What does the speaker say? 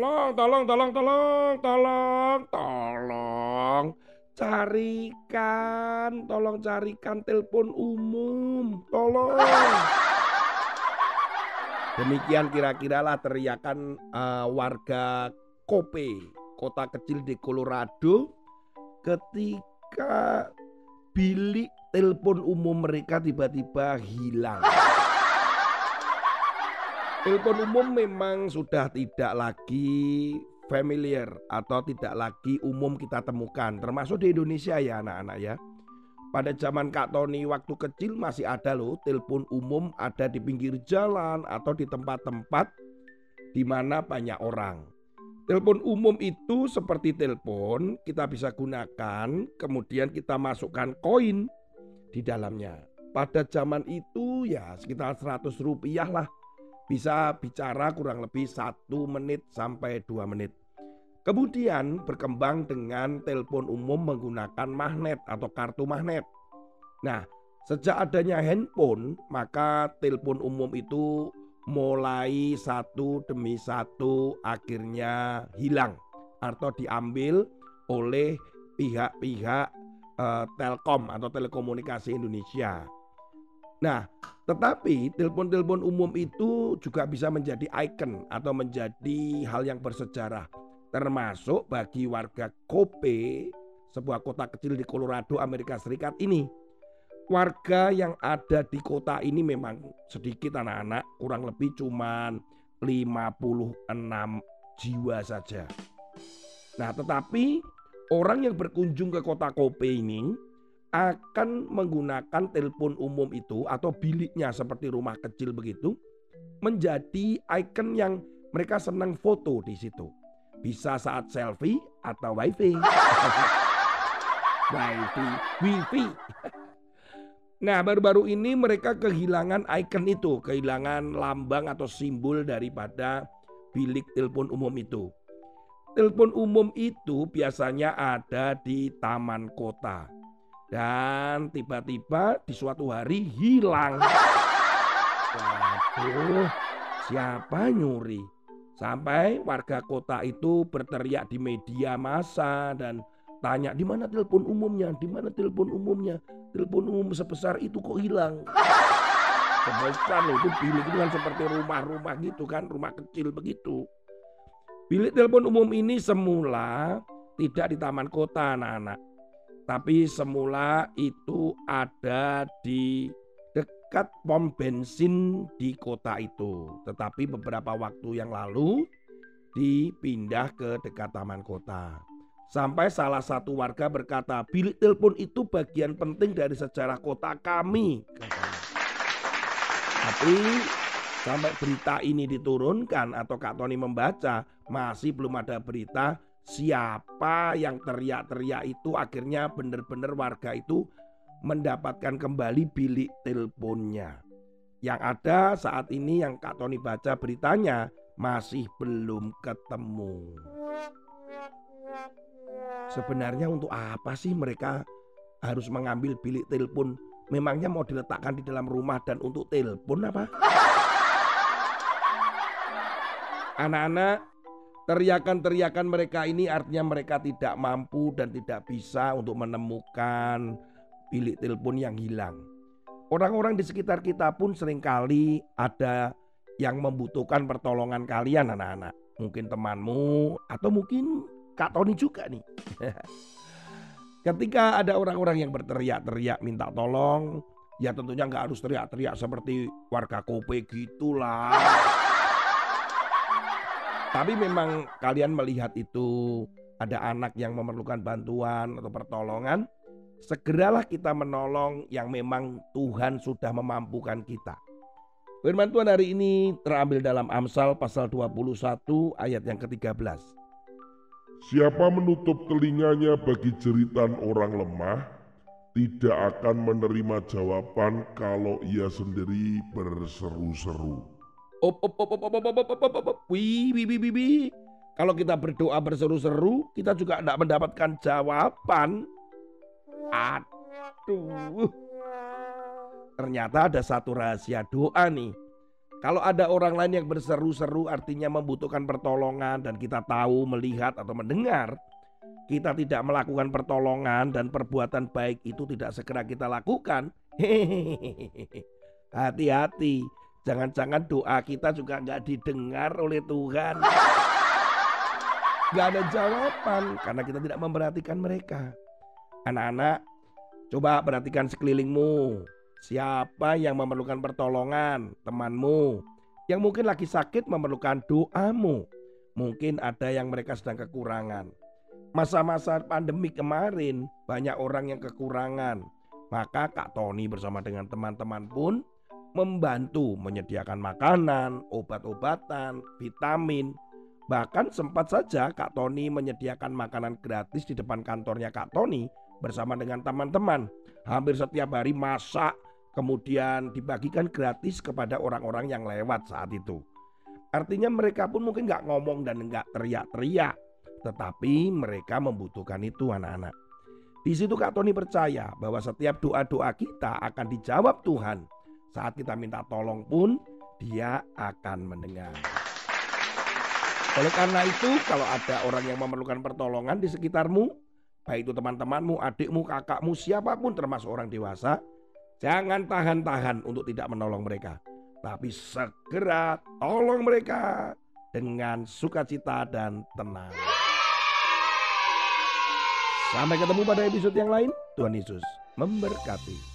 Tolong, tolong, tolong, tolong, tolong, tolong. Carikan, tolong carikan telepon umum. Tolong. Demikian kira-kira lah teriakan uh, warga Kope, kota kecil di Colorado ketika bilik telepon umum mereka tiba-tiba hilang. Telepon umum memang sudah tidak lagi familiar atau tidak lagi umum kita temukan termasuk di Indonesia ya anak-anak ya. Pada zaman Kak Tony waktu kecil masih ada loh telepon umum ada di pinggir jalan atau di tempat-tempat di mana banyak orang. Telepon umum itu seperti telepon kita bisa gunakan kemudian kita masukkan koin di dalamnya. Pada zaman itu ya sekitar 100 rupiah lah bisa bicara kurang lebih satu menit sampai dua menit. Kemudian berkembang dengan telepon umum menggunakan magnet atau kartu magnet. Nah, sejak adanya handphone, maka telepon umum itu mulai satu demi satu akhirnya hilang atau diambil oleh pihak-pihak uh, Telkom atau Telekomunikasi Indonesia. Nah, tetapi telepon-telepon umum itu juga bisa menjadi ikon atau menjadi hal yang bersejarah. Termasuk bagi warga Kope, sebuah kota kecil di Colorado, Amerika Serikat ini. Warga yang ada di kota ini memang sedikit anak-anak, kurang lebih cuma 56 jiwa saja. Nah, tetapi orang yang berkunjung ke kota Kope ini akan menggunakan telepon umum itu atau biliknya seperti rumah kecil begitu menjadi ikon yang mereka senang foto di situ. Bisa saat selfie atau wifi. wifi, wifi. Nah, baru-baru ini mereka kehilangan ikon itu, kehilangan lambang atau simbol daripada bilik telepon umum itu. Telepon umum itu biasanya ada di taman kota dan tiba-tiba di suatu hari hilang. Waduh, siapa nyuri? Sampai warga kota itu berteriak di media massa dan tanya di mana telepon umumnya, di mana telepon umumnya, telepon umum sebesar itu kok hilang. Sebesar loh itu bilik itu kan seperti rumah-rumah gitu kan, rumah kecil begitu. Bilik telepon umum ini semula tidak di taman kota anak-anak tapi semula itu ada di dekat pom bensin di kota itu. Tetapi beberapa waktu yang lalu dipindah ke dekat taman kota. Sampai salah satu warga berkata, bilik telepon itu bagian penting dari sejarah kota kami. Tapi sampai berita ini diturunkan atau Kak Tony membaca, masih belum ada berita siapa yang teriak-teriak itu akhirnya benar-benar warga itu mendapatkan kembali bilik teleponnya. Yang ada saat ini yang Kak Tony baca beritanya masih belum ketemu. Sebenarnya untuk apa sih mereka harus mengambil bilik telepon? Memangnya mau diletakkan di dalam rumah dan untuk telepon apa? Anak-anak Teriakan-teriakan mereka ini artinya mereka tidak mampu dan tidak bisa untuk menemukan bilik telepon yang hilang. Orang-orang di sekitar kita pun sering kali ada yang membutuhkan pertolongan kalian anak-anak. Mungkin temanmu atau mungkin Kak Tony juga nih. Ketika ada orang-orang yang berteriak-teriak minta tolong, ya tentunya nggak harus teriak-teriak seperti warga Kope gitulah. Tapi memang kalian melihat itu ada anak yang memerlukan bantuan atau pertolongan, segeralah kita menolong yang memang Tuhan sudah memampukan kita. Firman Tuhan hari ini terambil dalam Amsal pasal 21 ayat yang ke-13. Siapa menutup telinganya bagi jeritan orang lemah, tidak akan menerima jawaban kalau ia sendiri berseru-seru. Op, op, op, op, op, op, op, op, op, op. Kalau kita berdoa berseru-seru, kita juga tidak mendapatkan jawaban. Aduh. Ternyata ada satu rahasia doa nih. Kalau ada orang lain yang berseru-seru artinya membutuhkan pertolongan dan kita tahu, melihat atau mendengar, kita tidak melakukan pertolongan dan perbuatan baik itu tidak segera kita lakukan. Hati-hati, jangan-jangan doa kita juga nggak didengar oleh Tuhan. Gak ada jawaban karena kita tidak memperhatikan mereka. Anak-anak, coba perhatikan sekelilingmu. Siapa yang memerlukan pertolongan? Temanmu. Yang mungkin lagi sakit memerlukan doamu. Mungkin ada yang mereka sedang kekurangan. Masa-masa pandemi kemarin banyak orang yang kekurangan. Maka Kak Tony bersama dengan teman-teman pun membantu menyediakan makanan, obat-obatan, vitamin, Bahkan sempat saja Kak Tony menyediakan makanan gratis di depan kantornya Kak Tony bersama dengan teman-teman. Hampir setiap hari masak, kemudian dibagikan gratis kepada orang-orang yang lewat saat itu. Artinya mereka pun mungkin nggak ngomong dan nggak teriak-teriak, tetapi mereka membutuhkan itu anak-anak. Di situ Kak Tony percaya bahwa setiap doa-doa kita akan dijawab Tuhan. Saat kita minta tolong pun, dia akan mendengar. Oleh karena itu, kalau ada orang yang memerlukan pertolongan di sekitarmu, baik itu teman-temanmu, adikmu, kakakmu, siapa pun termasuk orang dewasa, jangan tahan-tahan untuk tidak menolong mereka. Tapi segera tolong mereka dengan sukacita dan tenang. Sampai ketemu pada episode yang lain. Tuhan Yesus memberkati.